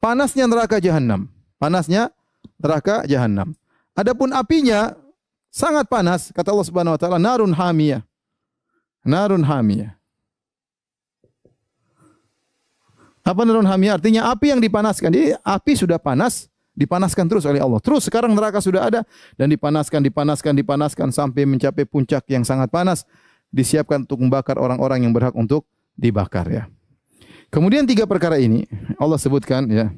panasnya neraka jahanam. Panasnya neraka jahanam. Adapun apinya sangat panas, kata Allah Subhanahu wa taala, narun hamiyah. Narun hamiyah. Apa narun hamiyah? Artinya api yang dipanaskan. Jadi api sudah panas, dipanaskan terus oleh Allah. Terus sekarang neraka sudah ada dan dipanaskan, dipanaskan, dipanaskan sampai mencapai puncak yang sangat panas. Disiapkan untuk membakar orang-orang yang berhak untuk dibakar ya. Kemudian tiga perkara ini Allah sebutkan ya.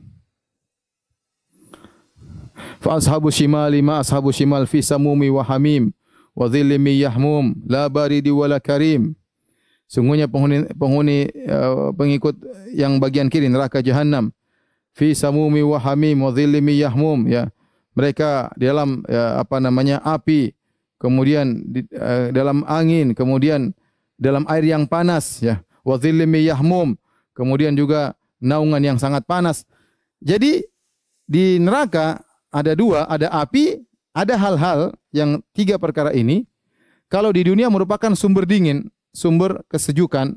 Fa ashabu shimali ma ashabu shimal fi samumi wa hamim wa dhillim yahmum la baridi wala karim. Sungguhnya penghuni penghuni uh, pengikut yang bagian kiri neraka jahanam fi samumi wa hamim wa dhillim yahmum ya. Mereka di dalam ya, apa namanya api, kemudian di, uh, dalam angin, kemudian dalam air yang panas ya. Wa dhillim yahmum kemudian juga naungan yang sangat panas. Jadi di neraka ada dua, ada api, ada hal-hal yang tiga perkara ini. Kalau di dunia merupakan sumber dingin, sumber kesejukan.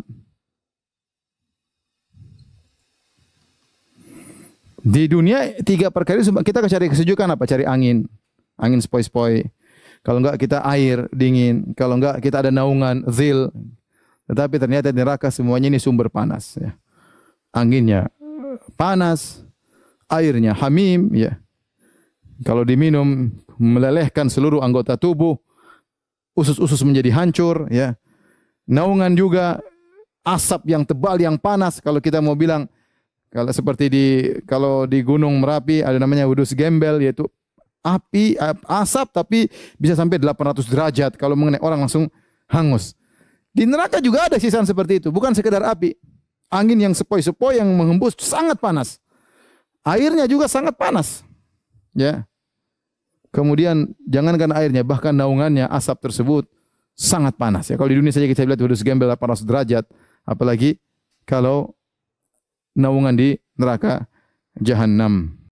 Di dunia tiga perkara ini kita cari kesejukan apa? Cari angin, angin sepoi-sepoi. Kalau enggak kita air dingin, kalau enggak kita ada naungan zil. Tetapi ternyata di neraka semuanya ini sumber panas ya anginnya panas, airnya hamim, ya. Kalau diminum melelehkan seluruh anggota tubuh, usus-usus menjadi hancur, ya. Naungan juga asap yang tebal yang panas kalau kita mau bilang kalau seperti di kalau di Gunung Merapi ada namanya Wudus Gembel yaitu api asap tapi bisa sampai 800 derajat kalau mengenai orang langsung hangus. Di neraka juga ada sisaan seperti itu, bukan sekedar api angin yang sepoi-sepoi yang menghembus sangat panas. Airnya juga sangat panas. Ya. Kemudian jangankan airnya, bahkan naungannya asap tersebut sangat panas. Ya, kalau di dunia saja kita lihat udus gembel 800 derajat, apalagi kalau naungan di neraka jahanam.